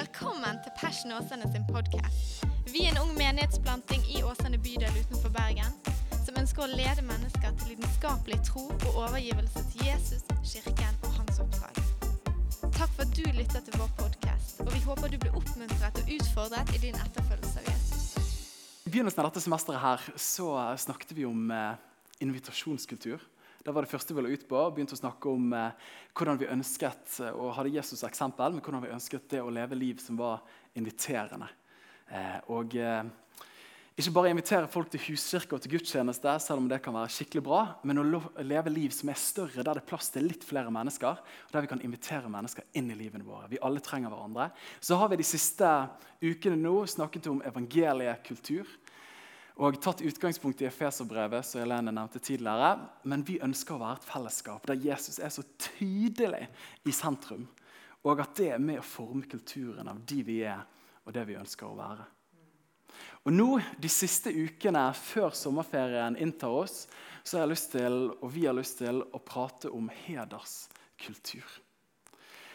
Velkommen til Passion Åsane sin podkast. Vi er en ung menighetsplanting i Åsane bydel utenfor Bergen som ønsker å lede mennesker til lidenskapelig tro og overgivelse til Jesus, kirken og hans oppdrag. Takk for at du lytter til vår podkast, og vi håper du blir oppmuntret og utfordret i din etterfølgelse av Jesus. I begynnelsen av dette semesteret her, så snakket vi om eh, invitasjonskultur. Det var det første vi la ut på. Begynte å snakke om eh, hvordan vi ønsket eh, og hadde Jesus eksempel, men hvordan vi ønsket det å leve liv som var inviterende. Eh, og eh, Ikke bare invitere folk til huskirke og til gudstjeneste, selv om det kan være skikkelig bra, men å leve liv som er større, der det er plass til litt flere mennesker, og der vi kan invitere mennesker inn i livene våre. Vi alle trenger hverandre. Så har vi de siste ukene nå snakket om evangeliekultur og tatt utgangspunkt i Efeserbrevet, som Helene nevnte tidligere. Men vi ønsker å være et fellesskap der Jesus er så tydelig i sentrum. Og at det er med å forme kulturen av de vi er, og det vi ønsker å være. Og nå, De siste ukene før sommerferien inntar oss, så har jeg lyst til, og vi har lyst til å prate om hederskultur.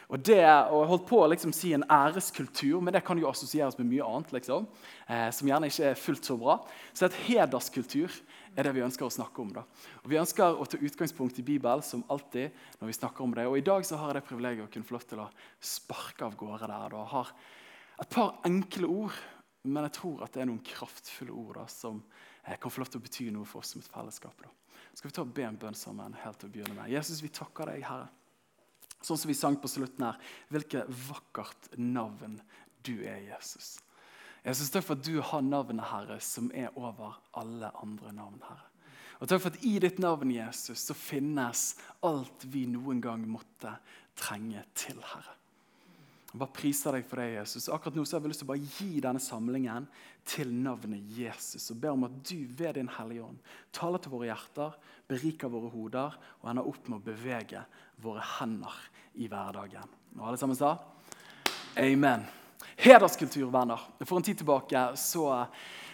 Og det, og Jeg holdt på å liksom si en æreskultur, men det kan jo assosieres med mye annet. liksom, eh, Som gjerne ikke er fullt så bra. Så et hederskultur er det vi ønsker å snakke om. da. Og Vi ønsker å ta utgangspunkt i Bibelen som alltid når vi snakker om det. Og I dag så har jeg det privilegiet å kunne få lov til å sparke av gårde der. da. Har et par enkle ord, men jeg tror at det er noen kraftfulle ord da, som eh, kan få lov til å bety noe for oss som et fellesskap. da. Skal vi ta og be en bønn sammen helt til å begynne med? Jesus, vi takker deg, Herre. Sånn som vi sang på slutten her. Hvilket vakkert navn du er, Jesus. Jesus, Takk for at du har navnet, Herre, som er over alle andre navn, Herre. Og takk for at i ditt navn, Jesus, så finnes alt vi noen gang måtte trenge til, Herre. Jeg bare priser deg for det, Jesus. Akkurat nå så har vi lyst til å bare gi denne samlingen til navnet Jesus. Og ber om at du ved din Hellige Ånd taler til våre hjerter, beriker våre hoder og ender opp med å bevege våre hender i hverdagen. Og alle sammen sa amen. Hederskulturvenner. For en tid tilbake så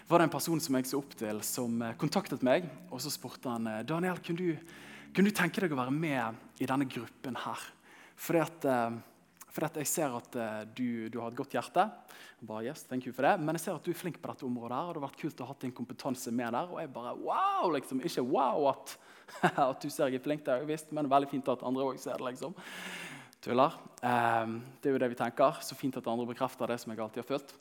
var det en person som jeg så opp til, som eh, kontaktet meg. Og så spurte han eh, Daniel, kunne du, kunne du tenke deg å være med i denne gruppen her. Fordi at, fordi jeg ser at eh, du, du har et godt hjerte. Bare, yes, thank you for det. Men jeg ser at du er flink på dette området. her, og Det har vært kult å ha din kompetanse med der. Og jeg bare, wow, liksom, Ikke wow at, at du ser jeg er flink, det har jeg visst, men veldig fint at andre òg ser det. liksom. Tuller. Ehm, det er jo det vi tenker. Så fint at andre bekrefter det som jeg alltid har følt.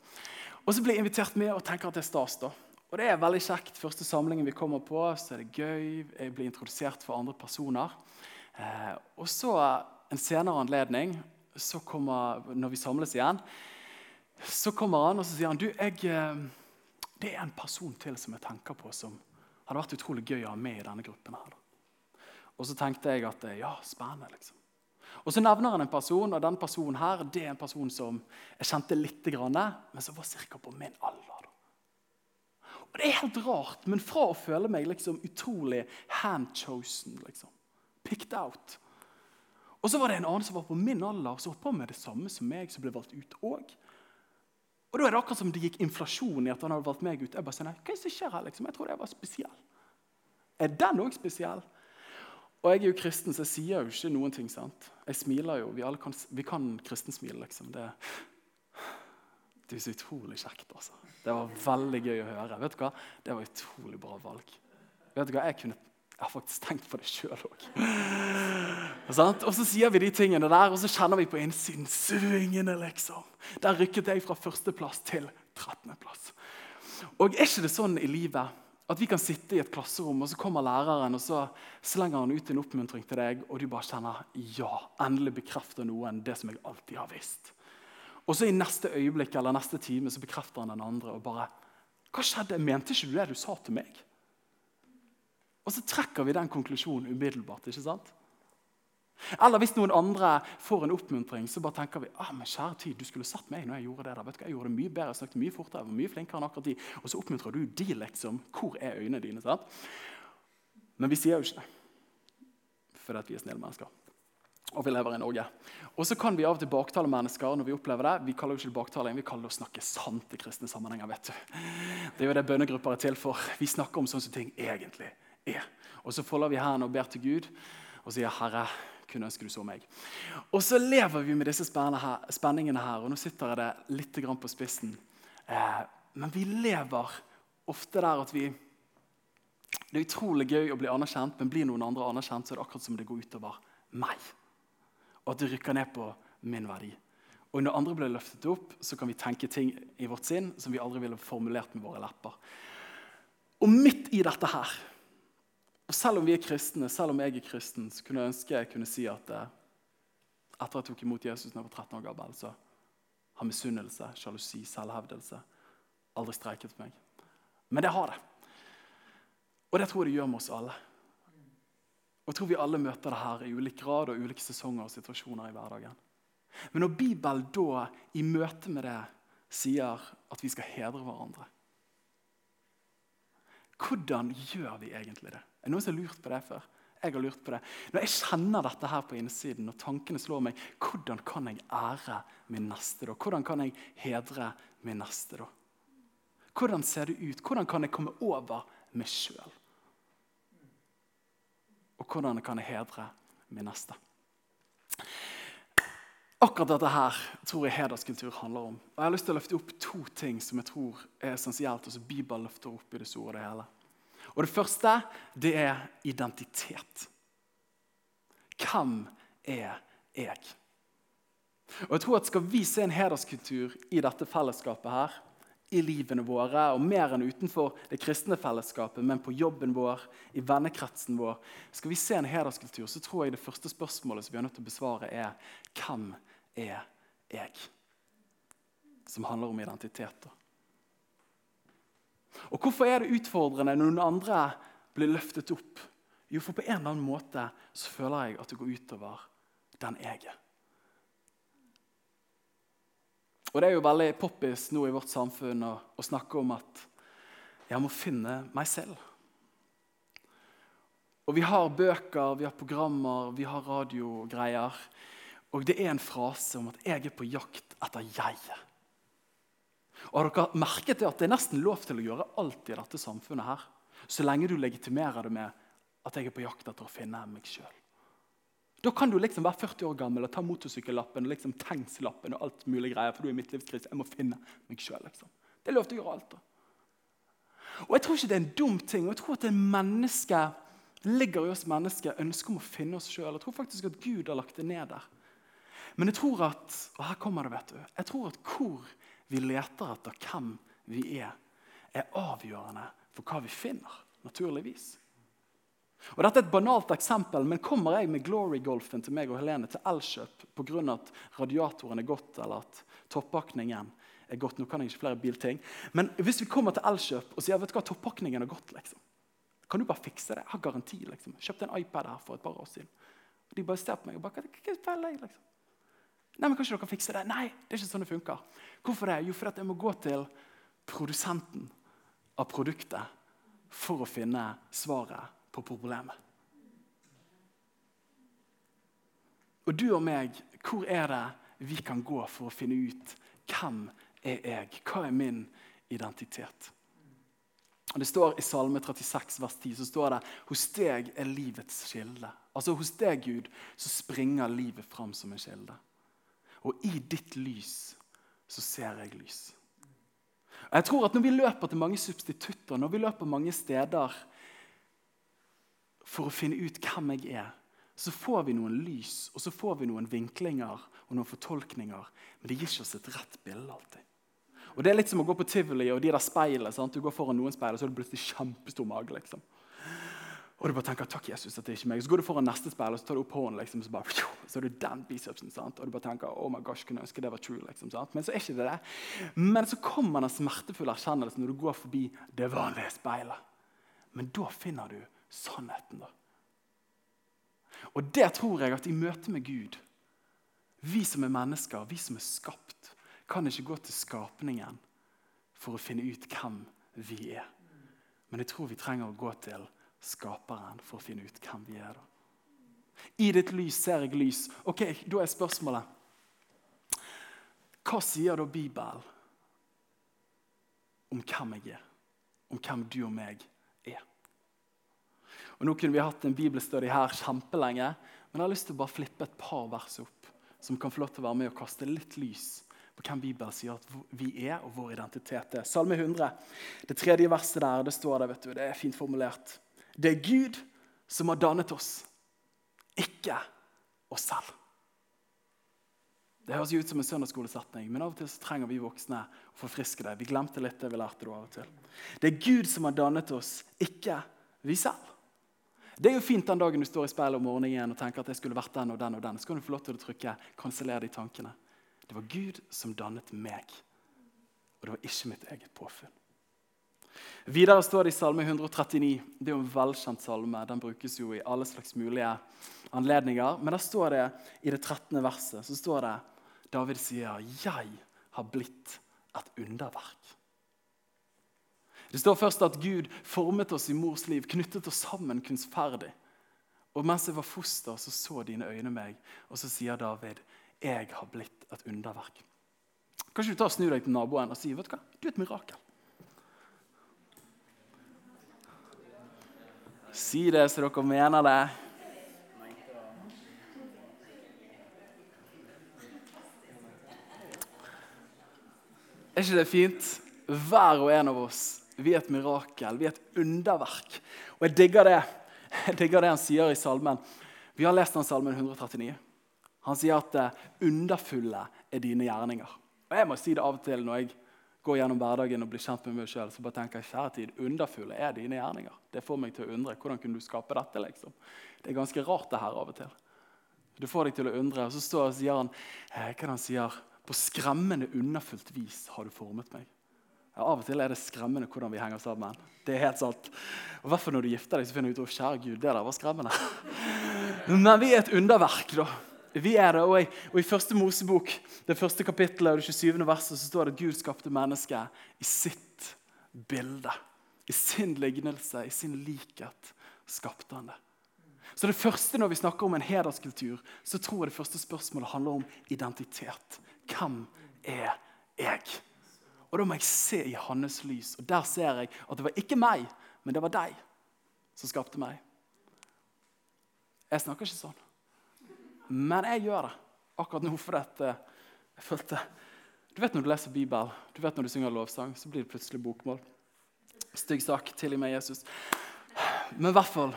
Og så blir jeg invitert med og tenker at det er stas. da. Og det er veldig kjekt. Første samlingen vi kommer på, så er det gøy. Jeg blir introdusert for andre personer. Eh, og så en senere anledning, kommer, når vi samles igjen, så kommer han og så sier han, du, jeg, eh, det er en person til som jeg tenker på som hadde vært utrolig gøy å ha med i denne gruppen. her. Og så tenkte jeg at eh, ja, spennende. liksom. Og Så nevner han en person, og den personen her, det er en person som jeg kjente litt, men som var ca. på min alder. Og Det er helt rart, men fra å føle meg liksom utrolig handchosen, liksom, picked out Og så var det en annen som var på min alder, som holdt på med det samme som meg, som ble valgt ut òg. Og da er det akkurat som det gikk inflasjon i at han hadde valgt meg ut. Jeg bare nei, hva er det som skjer her liksom? Jeg trodde jeg var spesiell. Er den òg spesiell? Og jeg er jo kristen, så jeg sier jo ikke noen ting. sant? Jeg smiler jo. Vi, alle kan, vi kan kristensmile, liksom. Det, det er så utrolig kjekt. altså. Det var veldig gøy å høre. Vet du hva? Det var utrolig bra valg. Vet du hva? Jeg, kunne, jeg har faktisk tenkt på det sjøl òg. Og så sier vi de tingene der, og så kjenner vi på innsiden svingene, liksom. Der rykket jeg fra førsteplass til 13.-plass. Og er ikke det sånn i livet at vi kan sitte i et klasserom, og så kommer læreren og så slenger han ut en oppmuntring til deg, og du bare kjenner ja, endelig bekrefter noen det som jeg alltid har visst. Og så i neste øyeblikk eller neste time så bekrefter han den andre og bare Hva skjedde? Mente ikke du det du sa til meg? Og så trekker vi den konklusjonen umiddelbart. ikke sant? Eller hvis noen andre får en oppmuntring, så bare tenker vi ah, men kjære tid, du skulle sett meg når jeg gjorde det. der. Vet du hva, Jeg gjorde det mye bedre, jeg snakket mye fortere, jeg var mye flinkere enn akkurat de. Og så oppmuntrer du de, liksom. Hvor er øynene dine? sant? Men vi sier jo ikke det. Fordi at vi er snille mennesker. Og vi lever i Norge. Og så kan vi av og til baktale mennesker når vi opplever det. Vi kaller jo ikke baktaling, vi kaller det å snakke sant i kristne sammenhenger. vet du. Det er jo det bønnegrupper er til for. Vi snakker om sånne ting egentlig er. Og så folder vi hendene og ber til Gud og sier, Herre, kunne ønske du så meg. Og så lever vi med disse spenningene her, og nå sitter jeg det litt på spissen. Eh, men vi lever ofte der at vi Det er utrolig gøy å bli anerkjent, men blir noen andre anerkjent, så er det akkurat som det går utover meg. Og at det rykker ned på min verdi. Og når andre blir løftet opp, så kan vi tenke ting i vårt sinn som vi aldri ville formulert med våre lepper. Og midt i dette her og Selv om vi er kristne, selv om jeg er kristen, så kunne jeg ønske jeg kunne si at eh, etter jeg tok imot Jesus da jeg var 13 år gammel, så har misunnelse, sjalusi, selvhevdelse aldri streiket meg. Men det har det. Og det tror jeg det gjør med oss alle. Og jeg tror vi alle møter det her i ulik grad og ulike sesonger og situasjoner i hverdagen. Men når Bibelen da i møte med det sier at vi skal hedre hverandre hvordan gjør vi egentlig det? Er det noen som har lurt på det før? Jeg har lurt på det. Når jeg kjenner dette her på innsiden, og tankene slår meg, hvordan kan jeg ære min neste da? Hvordan kan jeg hedre min neste da? Hvordan ser det ut? Hvordan kan jeg komme over meg sjøl? Og hvordan kan jeg hedre min neste? Akkurat dette her tror jeg hederskultur handler om. Og Jeg har lyst til å løfte opp to ting som jeg tror er essensielt, og som Bibelen løfter opp i det store og det hele. Og Det første det er identitet. Hvem er jeg? Og jeg tror at Skal vi se en hederskultur i dette fellesskapet her, i livene våre, og mer enn utenfor det kristne fellesskapet, men på jobben vår, i vennekretsen vår Skal vi se en hederskultur, så tror jeg det første spørsmålet som vi er nødt til å besvare, er hvem er jeg? Som handler om identitet. Og Hvorfor er det utfordrende når noen andre blir løftet opp? Jo, for på en eller annen måte så føler jeg at det går utover den jeg er. Og Det er jo veldig poppis nå i vårt samfunn å, å snakke om at jeg må finne meg selv. Og Vi har bøker, vi har programmer, vi har radiogreier. Og det er en frase om at 'jeg er på jakt etter jeget'. Og har dere merket det at det er nesten lov til å gjøre alt i dette samfunnet her, så lenge du legitimerer det med at jeg er på jakt etter å finne meg sjøl. Da kan du liksom være 40 år gammel og ta motorsykkellappen og liksom tegnslappen og alt mulig greier, for du er i midtlivskrise. Jeg må finne meg selv, liksom. Det er lov til å gjøre alt. da. Og Jeg tror ikke det er en dum ting. og jeg tror at det menneske, ligger i oss mennesker ønsket om å finne oss sjøl. Jeg tror faktisk at Gud har lagt det ned der. Men jeg tror at og her kommer det, vet du, jeg tror at hvor vi leter etter hvem vi er, er avgjørende for hva vi finner. Naturligvis. Og Dette er et banalt eksempel, men kommer jeg med Glory-golfen til meg og Helene til Elkjøp pga. at radiatoren er gått, eller at toppakningen er gått Nå kan jeg ikke flere bilting. Men hvis vi kommer til Elkjøp og sier vet du hva, toppakningen er gått, liksom. kan du bare fikse det? Jeg har garanti. liksom. Jeg kjøpte en iPad her for et par år siden. De bare ser på meg og bare hva, hva, hva, hva, liksom? Nei, men Kanskje dere kan fikse det? Nei, det er ikke sånn det funker. Hvorfor det? Jo, fordi jeg må gå til produsenten av produktet for å finne svaret på problemet. Og du og meg, hvor er det vi kan gå for å finne ut hvem er jeg? Hva er min identitet? Og Det står I Salme 36, vers 10 så står det hos deg er livets kilde. Altså Hos deg, Gud, så springer livet fram som en kilde. Og i ditt lys så ser jeg lys. Og jeg tror at Når vi løper til mange substitutter, når vi løper mange steder for å finne ut hvem jeg er, så får vi noen lys og så får vi noen vinklinger og noen fortolkninger. Men det gir ikke oss et rett bilde alltid. Og Det er litt som å gå på tivoli og de der speilene. Du går foran noen speil, og så er det plutselig kjempestor mage. liksom. Og du bare tenker takk Jesus at det er ikke meg. Så går du foran neste speil og så tar du opp hånden. liksom, Så bare, så er det den bicepsen. sant? Og du bare tenker oh my gosh, kunne ønske det var true. liksom, sant? Men så er ikke det det. Men så kommer den smertefulle erkjennelsen når du går forbi det vanlige speilet. Men da finner du sannheten. da. Og det tror jeg at i møte med Gud, vi som er mennesker, vi som er skapt, kan ikke gå til skapningen for å finne ut hvem vi er. Men jeg tror vi trenger å gå til skaperen for å finne ut hvem vi er. da. I ditt lys ser jeg lys. Ok, Da er spørsmålet Hva sier da Bibelen om hvem jeg er? Om hvem du og meg er? Og Nå kunne vi hatt en bibelstudy her kjempelenge, Men jeg har lyst til å bare flippe et par vers opp som kan få lov til å være med og kaste litt lys på hvem Bibelen sier at vi er, og vår identitet er. Salme 100, det tredje verset der, det står der, vet du, det er fint formulert. Det er Gud som har dannet oss, ikke oss selv. Det høres jo ut som en søndagsskolesetning, men av og til så trenger vi voksne å forfriske det. Vi glemte litt det vi lærte det av og til. Det er Gud som har dannet oss, ikke vi selv. Det er jo fint den dagen du står i speilet om morgenen og tenker at jeg skulle vært den og den og den. Så kan du få lov til å trykke 'kanseller de tankene'. Det var Gud som dannet meg, og det var ikke mitt eget påfunn. Videre står det i Salme 139. Det er jo en velkjent salme. Den brukes jo i alle slags mulige anledninger. Men der står det i det 13. verset så står det David sier 'Jeg har blitt et underverk'. Det står først at Gud formet oss i mors liv, knyttet oss sammen kunstferdig. Og mens jeg var foster, så så dine øyne meg, og så sier David, 'Jeg har blitt et underverk'. Kan ikke du ta og snu deg til naboen og si, 'Vet du hva, du er et mirakel'? Si det så dere mener det. Er ikke det fint? Hver og en av oss vi er et mirakel, vi er et underverk. Og jeg digger det, jeg digger det han sier i salmen. Vi har lest den salmen 139. Han sier at det underfulle er dine gjerninger. Og jeg må si det av og til når jeg går gjennom hverdagen og blir kjent med meg selv, så bare tenker jeg, kjære tid, underfulle er dine gjerninger. Det får meg til å undre. Hvordan kunne du skape dette? liksom? Det er ganske rart, det her av og til. Du får deg til å undre. Og så står, og sier han eh, hva han sier, på skremmende underfullt vis har du formet meg. Ja, av og til er det skremmende hvordan vi henger sammen. Det er helt sant. Og hvert når du gifter deg, så finner du ut at kjære Gud, det der var skremmende. Men vi er et underverk, da. Vi er det, og i, og i første Mosebok, det første kapittelet og det 27. verset, så står det at Gud skapte mennesket i sitt bilde. I sin lignelse, i sin likhet, skapte han det. Så det første Når vi snakker om en hederskultur, så tror jeg det første spørsmålet handler om identitet. Hvem er jeg? Og Da må jeg se i hans lys, og der ser jeg at det var ikke meg, men det var deg som skapte meg. Jeg snakker ikke sånn. Men jeg gjør det akkurat nå fordi eh, jeg følte Du vet når du leser Bibelen, du vet når du synger lovsang, så blir det plutselig bokmål. Stygg sak. Tilgi meg, Jesus. Men i hvert fall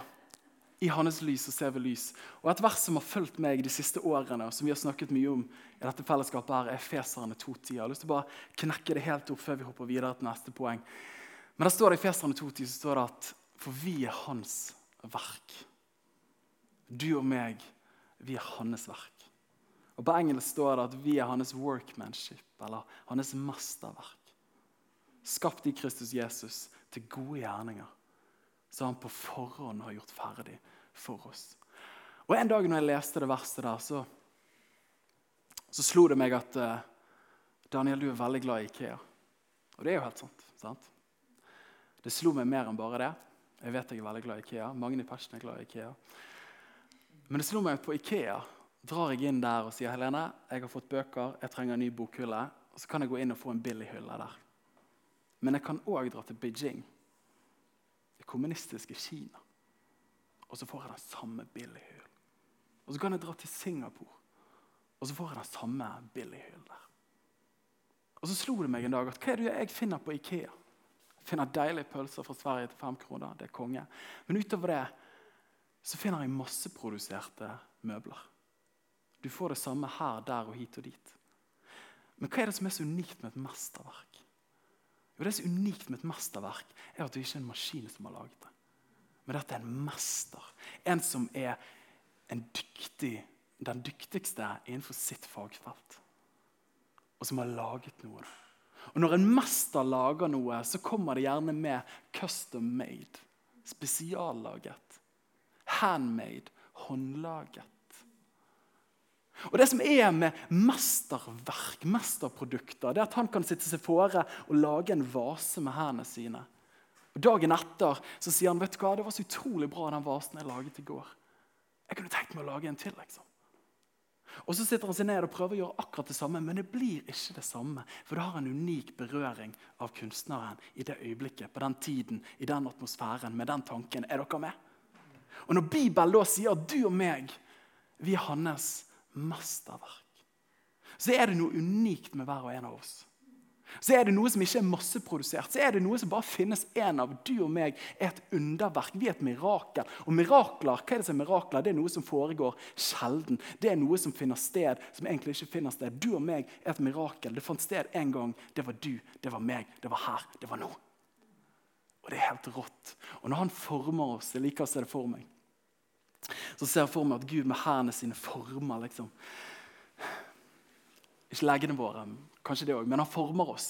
i hans lys så ser vi lys. Og Et vers som har fulgt meg de siste årene, og som vi har snakket mye om, i dette fellesskapet her, er Feserne 2.10. Jeg har lyst til å bare knekke det helt opp før vi hopper videre til neste poeng. Men der står det i Feserne 2.10 så står det at for vi er hans verk. Du og meg vi er hans verk. Og På engelsk står det at vi er hans workmanship, eller hans masterverk. Skapt i Kristus Jesus til gode gjerninger, som han på forhånd har gjort ferdig for oss. Og En dag når jeg leste det verset der, så, så slo det meg at uh, Daniel, du er veldig glad i Ikea. Og det er jo helt sant. sant? Det slo meg mer enn bare det. Jeg vet jeg er veldig glad i Ikea. Mange i Persen er glad i Ikea. Men det slo meg på Ikea drar jeg inn der og sier Helene, jeg har fått bøker, jeg trenger en ny bokhylle. Og så kan jeg gå inn og få en billig hylle der. Men jeg kan òg dra til Beijing, det kommunistiske Kina. Og så får jeg den samme billighyllen. Og så kan jeg dra til Singapore, og så får jeg den samme billighyllen der. Og så slo det meg en dag at hva er det jeg finner på Ikea? Jeg finner deilige pølser fra Sverige til fem kroner. Det er konge. Men utover det så finner jeg masseproduserte møbler. Du får det samme her, der og hit og dit. Men hva er det som er så unikt med et mesterverk? Jo, Det som er unikt med et mesterverk, er at det ikke er en maskin som har laget det. Men dette er en mester. En som er en dyktig, den dyktigste innenfor sitt fagfelt. Og som har laget noe. Og Når en mester lager noe, så kommer det gjerne med custom made. Spesiallaget handmade, håndlaget. Og Det som er med mesterverk, mesterprodukter, det er at han kan sitte seg fore og lage en vase med hendene sine. Og Dagen etter så sier han vet du hva, det var så utrolig bra den vasen jeg laget i går. Jeg kunne tenkt meg å lage en til. liksom. Og Så sitter han seg ned og prøver å gjøre akkurat det samme, men det blir ikke det samme. For det har en unik berøring av kunstneren i det øyeblikket, på den tiden, i den atmosfæren, med den tanken. Er dere med? Og Når Bibelen da sier at du og meg Vi er hans mesterverk. Så er det noe unikt med hver og en av oss. Så er det noe som ikke er masseprodusert. Så er det noe som bare finnes én av. Du og meg er et underverk. Vi er et mirakel. Og mirakler, hva er det som er mirakler? Det er noe som foregår sjelden. Det er noe som finner sted som egentlig ikke finner sted. Du og meg er et mirakel. Det fant sted en gang. Det var du, det var meg, det var her, det var nå. Og det er helt rått. Og når han former oss, jeg liker å se det for meg, så ser jeg for meg at Gud med hendene sine former liksom. Ikke leggene våre, kanskje det også, men han former oss.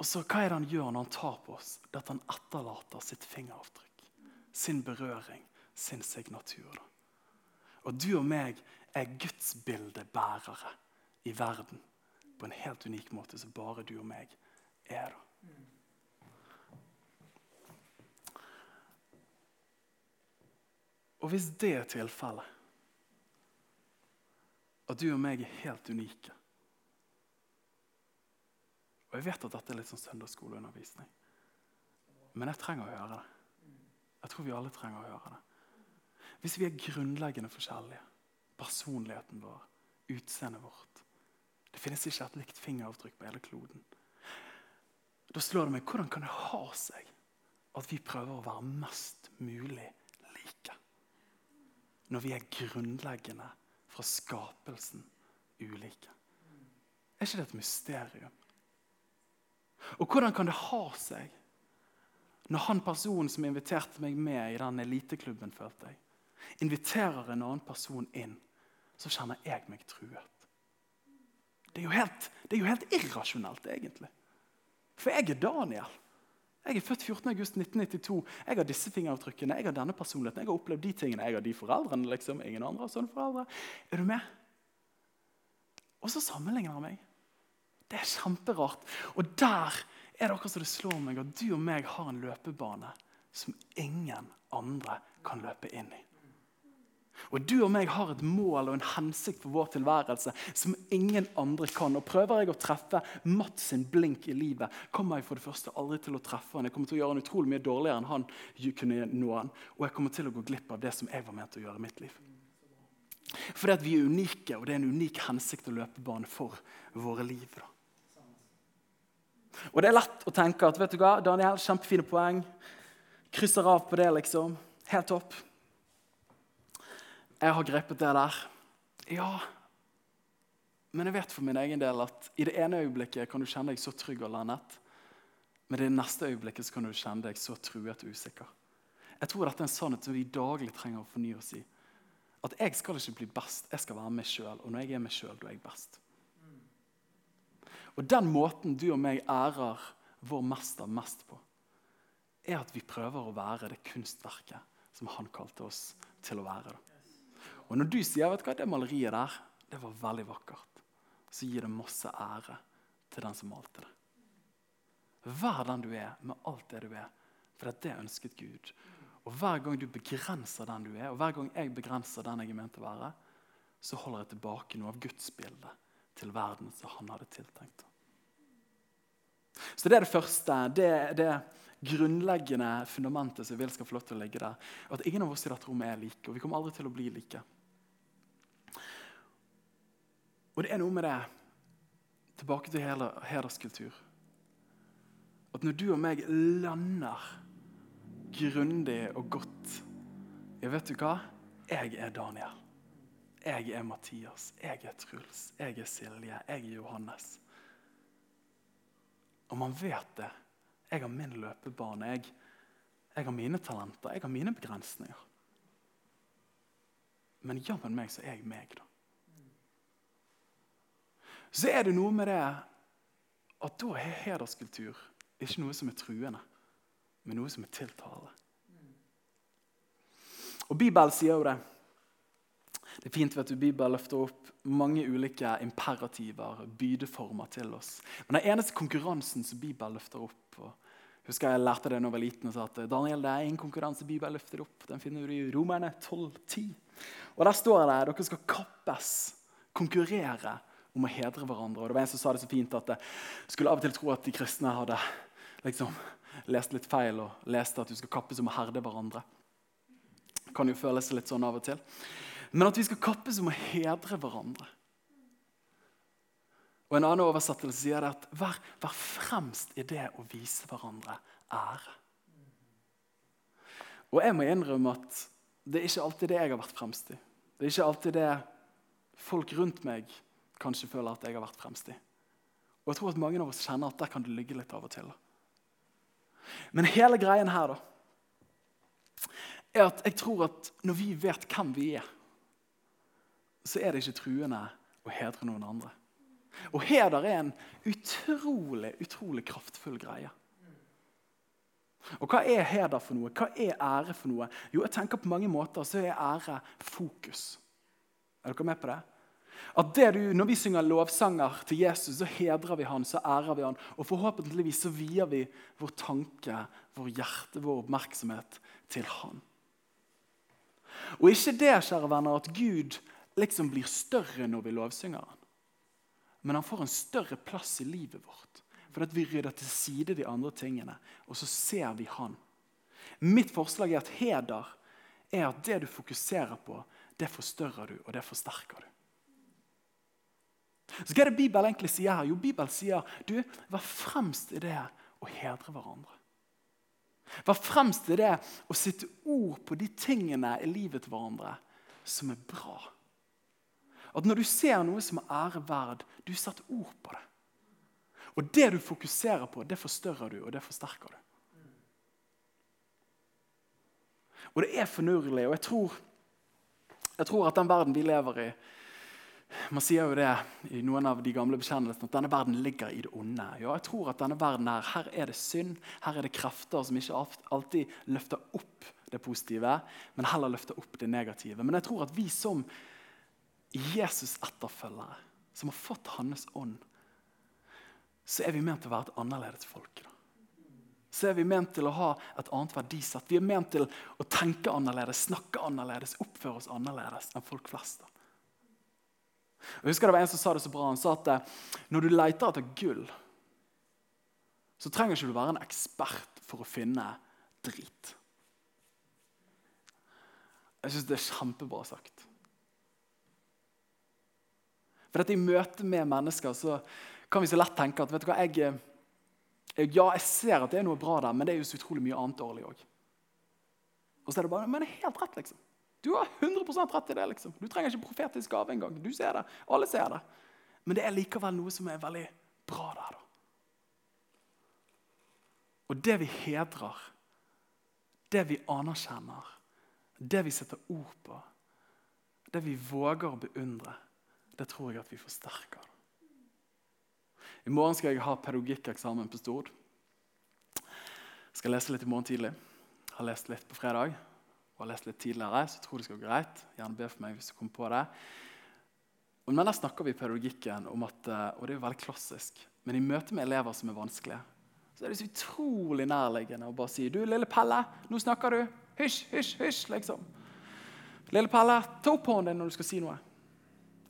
Og så Hva er det han gjør når han tar på oss? Det er at han etterlater sitt fingeravtrykk. Sin berøring, sin signatur. Da. Og du og meg er gudsbildebærere i verden på en helt unik måte som bare du og meg er. da. Og hvis det er tilfellet, at du og meg er helt unike Og jeg vet at dette er litt sånn søndagsskoleundervisning, men jeg trenger å høre det. Jeg tror vi alle trenger å høre det. Hvis vi er grunnleggende forskjellige, personligheten vår, utseendet vårt Det finnes ikke et likt fingeravtrykk på hele kloden. Da slår det meg hvordan kan det ha seg at vi prøver å være mest mulig? Når vi er grunnleggende fra skapelsen ulike. Er ikke det et mysterium? Og hvordan kan det ha seg når han personen som inviterte meg med i den eliteklubben, følte jeg, inviterer en annen person inn, så kjenner jeg meg truet? Det er jo helt, det er jo helt irrasjonelt, egentlig. For jeg er Daniel. Jeg er født 14.8.1992. Jeg har disse fingeravtrykkene, jeg har denne personligheten, jeg har opplevd de tingene, jeg har de foreldrene. liksom. Ingen andre har sånne foreldre. Er du med? Og så sammenligner han meg. Det er kjemperart. Og der er det akkurat som det slår meg at du og meg har en løpebane som ingen andre kan løpe inn i. Og du og meg har et mål og en hensikt for vår tilværelse som ingen andre kan. Og Prøver jeg å treffe Mats sin blink i livet, kommer jeg for det første aldri til å treffe han. Jeg kommer til å gjøre han utrolig mye dårligere enn han kunne nå han. Og jeg kommer til å gå glipp av det som jeg var ment å gjøre i mitt liv. Fordi at vi er unike, og det er en unik hensikt og løpebane for våre liv. da. Og det er lett å tenke at vet du hva, Daniel, kjempefine poeng. Krysser av på det, liksom. Helt topp. Jeg har grepet det der. Ja, men jeg vet for min egen del at i det ene øyeblikket kan du kjenne deg så trygg og landet. Men i det neste øyeblikket kan du kjenne deg så truet og usikker. Jeg tror dette er en sannhet som vi daglig trenger å fornye oss i. At jeg skal ikke bli best, jeg skal være meg sjøl. Og når jeg er meg sjøl, da er jeg best. Og den måten du og meg ærer vår mester mest på, er at vi prøver å være det kunstverket som han kalte oss til å være. Da. Og når du sier vet du hva, det maleriet der, det var veldig vakkert, så gir det masse ære til den som malte det. Vær den du er, med alt det du er. For det ønsket Gud. Og Hver gang du begrenser den du er, og hver gang jeg begrenser den jeg er ment å være, så holder jeg tilbake noe av gudsbildet til verden som han hadde tiltenkt. Så Det er det første. Det, det grunnleggende fundamentet som jeg vil skal få lov til å ligge der. At ingen av oss i dette rommet er like, og vi kommer aldri til å bli like. Og det er noe med det Tilbake til hederskultur. At når du og meg lander grundig og godt Ja, vet du hva? Jeg er Daniel. Jeg er Mathias. Jeg er Truls. Jeg er Silje. Jeg er Johannes. Og man vet det. Jeg har min løpebane. Jeg, jeg har mine talenter. Jeg har mine begrensninger. Men jammen meg så er jeg meg, da så er det noe med det at da er hederskultur ikke noe som er truende, men noe som er tiltalende. Og Bibelen sier jo det. Det er fint at du, Bibelen løfter opp mange ulike imperativer, bydeformer, til oss. Men den eneste konkurransen som Bibelen løfter opp og husker Jeg lærte det da jeg var liten og sa at Daniel, det er en konkurranse Bibelen løfter opp. Den finner du i Romerne 12,10. Og Der står det dere skal kappes, konkurrere om å hedre hverandre. Og det var En som sa det så fint at jeg skulle av og til tro at de kristne hadde liksom, lest litt feil og leste at du skal kappes om å herde hverandre. Det kan jo føles litt sånn av og til. Men at vi skal kappes om å hedre hverandre. Og En annen oversettelse sier det at vær, vær fremst i det å vise hverandre ære. Og jeg må innrømme at det er ikke alltid det jeg har vært fremst i. Det er ikke alltid det folk rundt meg kanskje føler at jeg har vært fremst i. Og jeg tror at mange av oss kjenner at der kan det ligge litt av og til. Men hele greien her da, er at jeg tror at når vi vet hvem vi er, så er det ikke truende å hedre noen andre. Og heder er en utrolig, utrolig kraftfull greie. Og hva er heder for noe? Hva er ære for noe? Jo, jeg tenker På mange måter så er ære fokus. Er dere med på det? At du, Når vi synger lovsanger til Jesus, så hedrer vi han, så ærer vi han. Og forhåpentligvis så vier vi vår tanke, vår hjerte, vår oppmerksomhet til han. Og ikke det, kjære venner, at Gud liksom blir større når vi lovsynger han. Men han får en større plass i livet vårt. For at vi rydder til side de andre tingene, og så ser vi han. Mitt forslag er at heder er at det du fokuserer på, det forstørrer du, og det forsterker du. Så Hva er det Bibelen egentlig sier her? Jo, Bibelen sier du, vær fremst i det å hedre hverandre. Vær fremst i det å sitte ord på de tingene i livet til hverandre som er bra. At når du ser noe som er ære verd, du setter ord på det. Og det du fokuserer på, det forstørrer du, og det forsterker du. Og det er fornurlig, og jeg tror, jeg tror at den verden vi lever i, man sier jo det i noen av de gamle bekjennelsene at denne verden ligger i det onde. Ja, jeg tror at denne verden her, her er det synd, her er det krefter som ikke alltid løfter opp det positive, men heller løfter opp det negative. Men jeg tror at vi som Jesus-etterfølgere, som har fått Hans ånd, så er vi ment til å være et annerledes folk. Da. Så er vi ment til å ha et annet verdisett. Vi er ment til å tenke annerledes, snakke annerledes, oppføre oss annerledes enn folk flest. Da. Jeg husker Det var en som sa det så bra. Han sa at eh, når du leter etter gull, så trenger ikke du være en ekspert for å finne drit. Jeg syns det er kjempebra sagt. For dette I møte med mennesker så kan vi så lett tenke at vet du hva, jeg, jeg, ja, jeg ser at det er noe bra der, men det er jo så utrolig mye annet dårlig òg. Og så er det bare Men det er helt rett, liksom. Du har 100 rett i det. liksom. Du trenger ikke profetisk gave engang. Du ser det. Alle ser det. Men det er likevel noe som er veldig bra der. da. Og det vi hedrer, det vi anerkjenner, det vi setter ord på, det vi våger å beundre, det tror jeg at vi forsterker. I morgen skal jeg ha pedagogikkeksamen på Stord. Jeg skal lese litt i morgen tidlig. Jeg har lest litt på fredag og har lest litt tidligere, så tror det skal gå greit. Gjerne be for meg hvis du kommer på det. Men der snakker vi i pedagogikken om at, eh, og det er jo veldig klassisk, men i møte med elever som er vanskelige, så er det så utrolig nærliggende å bare si du, lille Pelle, nå snakker du. Hysj, hysj, hysj. liksom. Lille Pelle, ta opp hånden din når du skal si noe.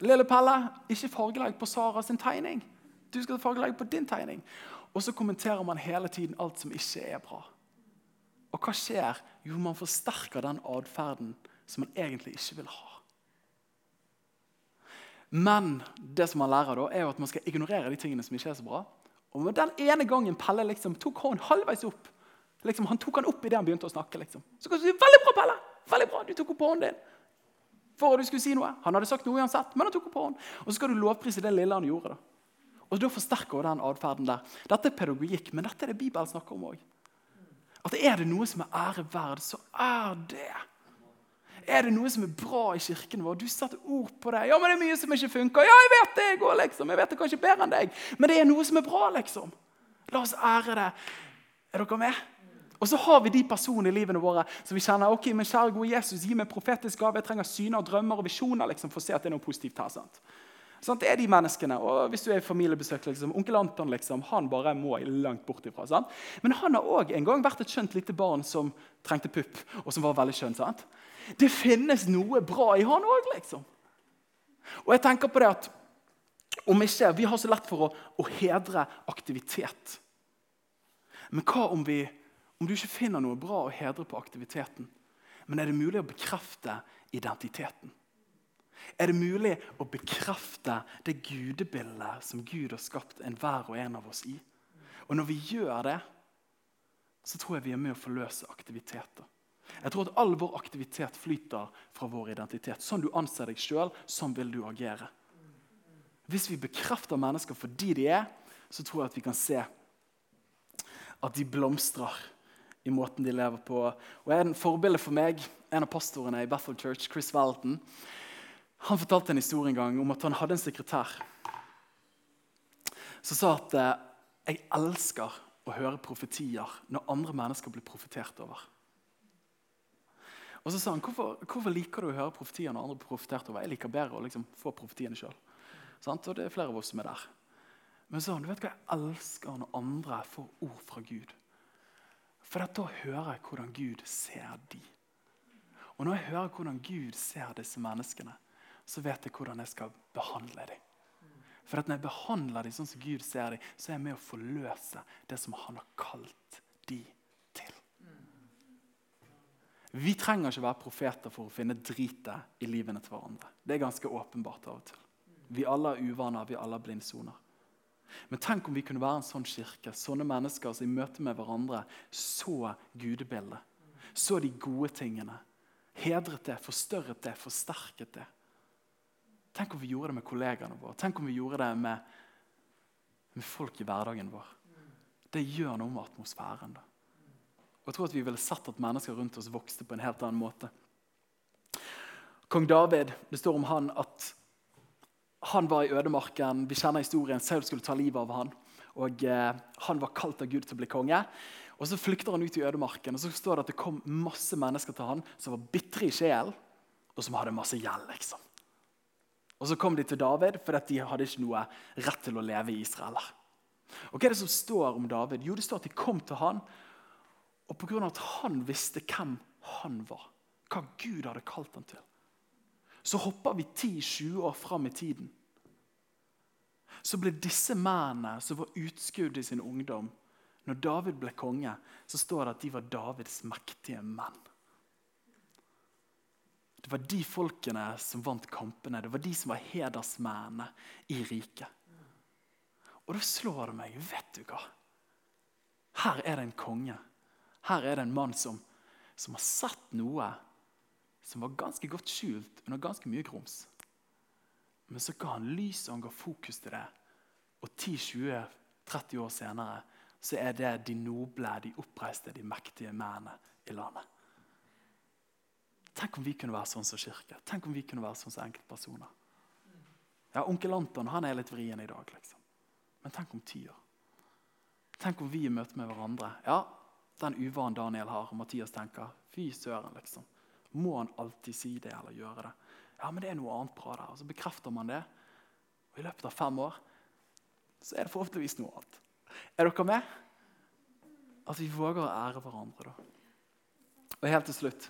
Lille Pelle, ikke fargelegg på Sara sin tegning. Du skal fargelegge på din tegning. Og så kommenterer man hele tiden alt som ikke er bra. Og hva skjer? Jo, man forsterker den atferden som man egentlig ikke vil ha. Men det som man lærer da, er jo at man skal ignorere de tingene som ikke er så bra. Og med den ene gangen Pelle liksom tok hånden halvveis opp liksom, Han tok han opp idet han begynte å snakke. liksom. Så kan du si 'Veldig bra, Pelle! Veldig bra, Du tok opp hånden din.' For at du skulle si noe. Han hadde sagt noe uansett, men han tok opp hånden. Og så skal du lovprise det lille han gjorde. da. Og Da forsterker den atferden der. Dette er pedagogikk, men dette er det Bibelen snakker om òg. At er det noe som er ære verd, så er det Er det noe som er bra i kirken vår? Du satte ord på det. Ja, men det er mye som ikke funker. Ja, jeg vet det, jeg òg, liksom. Jeg vet det kanskje bedre enn deg. Men det er noe som er bra, liksom. La oss ære det. Er dere med? Og så har vi de personene i livene våre som vi kjenner ok, men kjære gode Jesus, gi meg profetisk gave. Jeg trenger syner, drømmer og visjoner liksom, for å se at det er noe positivt her. sant? Sånn, det er de menneskene. Og hvis du er i familiebesøk, liksom, Onkel Anton liksom, han bare må langt bort ifra. Sant? Men han har òg en gang vært et skjønt lite barn som trengte pupp, og som var veldig skjønn. sant? Det finnes noe bra i han òg, liksom. Og jeg tenker på det at om ikke, Vi har så lett for å, å hedre aktivitet. Men hva om, vi, om du ikke finner noe bra å hedre på aktiviteten? Men er det mulig å bekrefte identiteten? Er det mulig å bekrefte det gudebildet som Gud har skapt enhver og en av oss i? Og når vi gjør det, så tror jeg vi er med å forløse aktiviteter. Jeg tror at all vår aktivitet flyter fra vår identitet. Sånn du anser deg sjøl, sånn vil du agere. Hvis vi bekrefter mennesker for de de er, så tror jeg at vi kan se at de blomstrer i måten de lever på. Og En forbilde for meg, en av pastorene i Bethel Church, Chris Walton, han fortalte en historie en gang om at han hadde en sekretær som sa at eh, 'jeg elsker å høre profetier når andre mennesker blir profetert over'. Og så sa han, hvorfor, hvorfor liker du å høre profetier når andre blir profetert over? Jeg liker bedre å liksom få profetiene sjøl. Og det er flere av oss som er der. Men så, sa han, du vet hva, jeg elsker når andre får ord fra Gud. For da hører jeg hvordan Gud ser de. Og når jeg hører hvordan Gud ser disse menneskene, så vet jeg hvordan jeg skal behandle dem. For at når jeg behandler dem sånn som Gud ser dem, så er jeg med å forløse det som han har kalt dem til. Vi trenger ikke være profeter for å finne dritet i livene til hverandre. Det er ganske åpenbart av og til. Vi alle har uvaner, vi alle har blindsoner. Men tenk om vi kunne være en sånn kirke, sånne mennesker som i møte med hverandre så gudebildet. Så de gode tingene. Hedret det, forstørret det, forsterket det. Tenk om vi gjorde det med kollegaene våre. Tenk om vi gjorde det med, med folk i hverdagen vår. Det gjør noe med atmosfæren. da. Og jeg tror at Vi ville sett at mennesker rundt oss vokste på en helt annen måte. Kong David, Det står om han at han var i ødemarken. Vi kjenner historien. Saul skulle ta livet av han. Og eh, Han var kalt av Gud til å bli konge. Og Så flykter han ut i ødemarken, og så står det at det kom masse mennesker til han som var bitre i sjelen, og som hadde masse gjeld. liksom. Og Så kom de til David, for de hadde ikke noe rett til å leve i Israel. Og Hva er det som står om David? Jo, Det står at de kom til han, og pga. at han visste hvem han var, hva Gud hadde kalt han til, så hopper vi 10-20 år fram i tiden. Så ble disse mennene som var utskudd i sin ungdom Når David ble konge, så står det at de var Davids mektige menn. Det var de folkene som vant kampene. Det var de som var hedersmennene i riket. Og da slår det meg Vet du hva? Her er det en konge. Her er det en mann som, som har sett noe som var ganske godt skjult under ganske mye grums. Men så ga han lys og han ga fokus til det. Og 10-20-30 år senere så er det de noble, de oppreiste, de mektige mennene i landet. Tenk om vi kunne være sånn som kirke. Tenk om vi kunne være sånn som enkeltpersoner. Ja, Onkel Anton han er litt vrien i dag, liksom. Men tenk om ti. Tenk om vi i møte med hverandre Ja, den uvanen Daniel har, og Mathias tenker fy søren, liksom. Må han alltid si det eller gjøre det? Ja, men det er noe annet bra der. Og Så bekrefter man det. Og I løpet av fem år så er det forhåpentligvis noe annet. Er dere med? At vi våger å ære hverandre. da. Og helt til slutt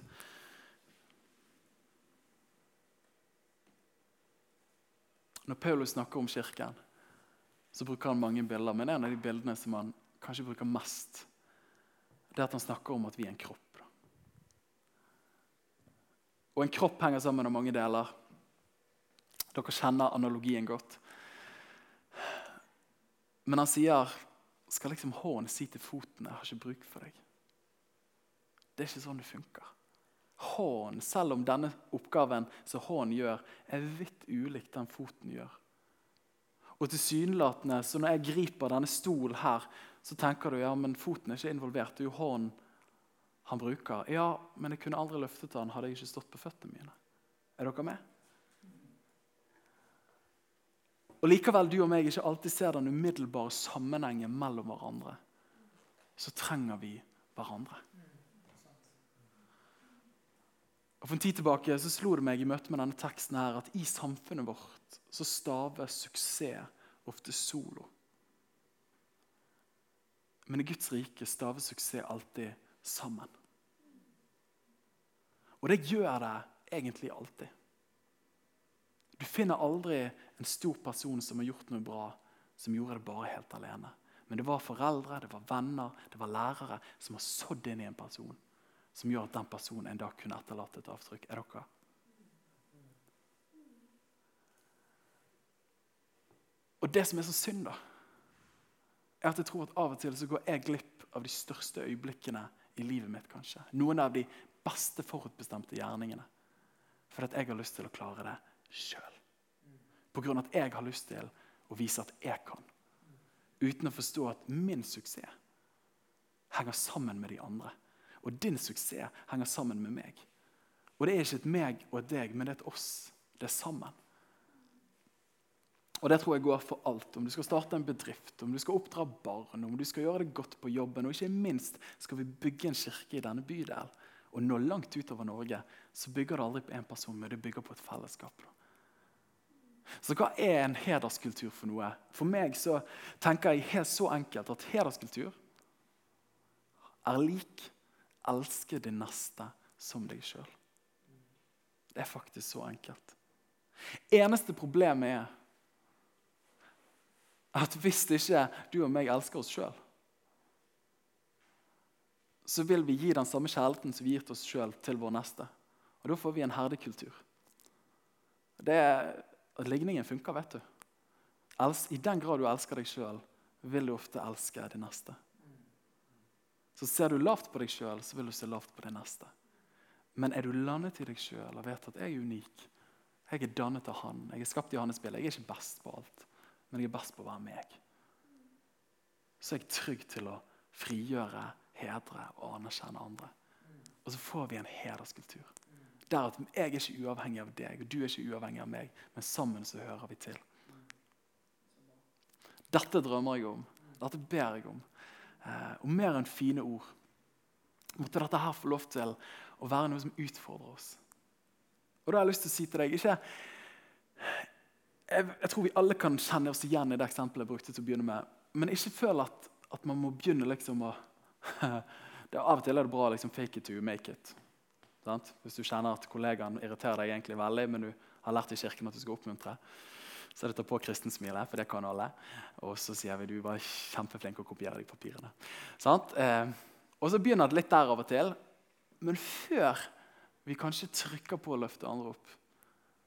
Når Paulus snakker om kirken, så bruker han mange bilder. Men en av de bildene som han kanskje bruker mest, det er at han snakker om at vi er en kropp. Og en kropp henger sammen av mange deler. Dere kjenner analogien godt. Men han sier skal liksom hånden si til foten 'Jeg har ikke bruk for deg'. Det er ikke sånn det funker. Hånden, selv om denne oppgaven som hånden gjør, er vidt ulikt den foten gjør. Og tilsynelatende, så når jeg griper denne stolen her, så tenker du ja, men foten er ikke involvert. Det er jo hånden han bruker. Ja, men jeg kunne aldri løftet han hadde jeg ikke stått på føttene mine. Er dere med? Og Likevel du og meg ikke alltid ser den umiddelbare sammenhengen mellom hverandre, så trenger vi hverandre. Og For en tid tilbake så slo det meg i møte med denne teksten her at i samfunnet vårt så staver suksess ofte solo. Men i Guds rike staver suksess alltid sammen. Og det gjør det egentlig alltid. Du finner aldri en stor person som har gjort noe bra, som gjorde det bare helt alene. Men det var foreldre, det var venner, det var lærere som har sådd inn i en person som gjør at den personen en dag kunne etterlate et avtrykk. Er dere? Og det som er så synd, da, er at jeg tror at av og til så går jeg glipp av de største øyeblikkene i livet mitt, kanskje. Noen av de beste forutbestemte gjerningene. For at jeg har lyst til å klare det sjøl. Pga. at jeg har lyst til å vise at jeg kan. Uten å forstå at min suksess henger sammen med de andre. Og din suksess henger sammen med meg. Og det er ikke et meg og et deg, men det er et oss. Det er sammen. Og det tror jeg går for alt. Om du skal starte en bedrift, om du skal oppdra barn, om du skal gjøre det godt på jobben, og ikke minst skal vi bygge en kirke i denne bydelen og nå langt utover Norge, så bygger det aldri på én person, men det bygger på et fellesskap. Så hva er en hederskultur for noe? For meg så tenker jeg helt så enkelt at hederskultur er lik elske din neste som deg sjøl. Det er faktisk så enkelt. Eneste problemet er at hvis ikke du og meg elsker oss sjøl, så vil vi gi den samme kjærligheten som vi gir til oss sjøl, til vår neste. Og da får vi en herdekultur. Det ligningen funker, vet du. I den grad du elsker deg sjøl, vil du ofte elske din neste. Så ser du lavt på deg sjøl, så vil du se lavt på det neste. Men er du landet i deg sjøl og vet at jeg er unik, jeg er dannet av Han, jeg er skapt i hans bilde, jeg er ikke best på alt, men jeg er best på å være meg, så er jeg trygg til å frigjøre hedre og anerkjenne andre. Og så får vi en hederskultur. Der at jeg er ikke uavhengig av deg, og du er ikke uavhengig av meg, men sammen så hører vi til. Dette drømmer jeg om. Dette ber jeg om. Eh, og mer enn fine ord. Måtte dette her få lov til å være noe som utfordrer oss. Og da har jeg lyst til å si til deg ikke, jeg, jeg, tror vi alle kan kjenne oss igjen i det eksempelet jeg brukte til å begynne med. Men ikke føl at, at man må begynne liksom å det, Av og til er det bra å liksom, fake it to make it. Sant? Hvis du kjenner at kollegaen irriterer deg egentlig veldig, men du har lært i kirken at du skal oppmuntre, så det ta på kristensmilet, for det kan alle. Og så sier vi du var kjempeflink å kopiere de papirene. Eh, og så begynner det litt der av og til. Men før vi kanskje trykker på å løfte andre opp,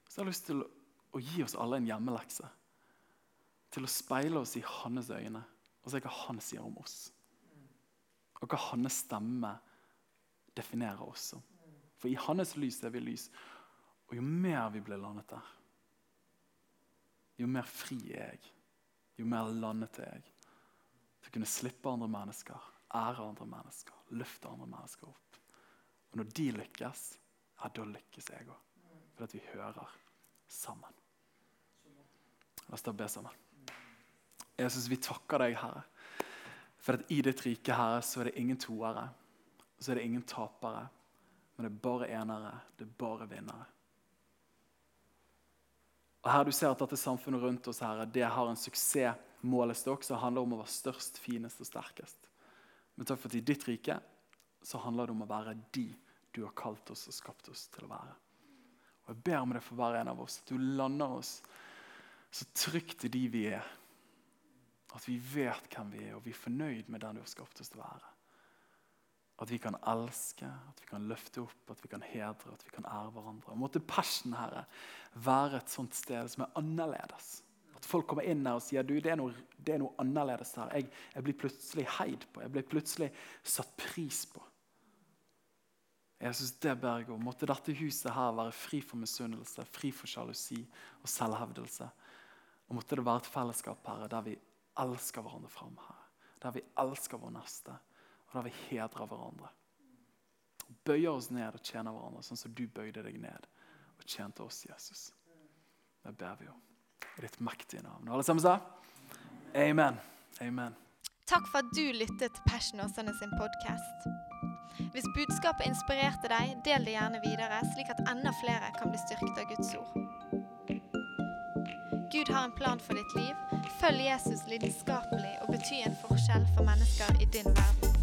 så har jeg lyst til å gi oss alle en hjemmelekse. Til å speile oss i hans øyne og se hva han sier om oss og hva hans stemme definerer oss som. For i hans lys er vi lys. Og jo mer vi blir landet der, jo mer fri er jeg. Jo mer landet er jeg. Til å kunne slippe andre mennesker, ære andre mennesker, løfte andre mennesker opp. Og når de lykkes, ja, da lykkes jeg òg. Fordi vi hører sammen. La oss da be sammen. Jesus, vi takker deg, Herre for at i ditt rike, Herre, så er det ingen toere. Så er det ingen tapere. Men det er bare enere. Det er bare vinnere. Og her Du ser at dette samfunnet rundt oss her, det har en suksessmålestokk som handler om å være størst, finest og sterkest. Men takk for at i ditt rike så handler det om å være de du har kalt oss og skapt oss til å være. Og Jeg ber om det for hver en av oss, at du lander oss så trygt i de vi er. At vi vet hvem vi er, og vi er fornøyd med den du har skapt oss til å være. At vi kan elske, at vi kan løfte opp, at vi kan hedre, at vi kan ære hverandre. Og Måtte Passion Herre, være et sånt sted som er annerledes. At folk kommer inn her og sier du, det er noe, det er noe annerledes her. Jeg, jeg, blir plutselig heid på, jeg blir plutselig satt pris på. Jeg synes det ber jeg om. Måtte dette huset her være fri for misunnelse, fri for sjalusi og selvhevdelse. Og måtte det være et fellesskap her der vi elsker hverandre fram her. Der vi elsker vår neste, der vi hedrer hverandre. Bøyer oss ned og tjener hverandre sånn som du bøyde deg ned og tjente oss, Jesus. Det ber vi om. I ditt mektige navn. Alle sammen sa? Amen. Amen. Takk for at du lyttet til Passion Åsane sin podkast. Hvis budskapet inspirerte deg, del det gjerne videre, slik at enda flere kan bli styrket av Guds ord. Gud har en plan for ditt liv. Følg Jesus lidenskapelig og bety en forskjell for mennesker i din verden.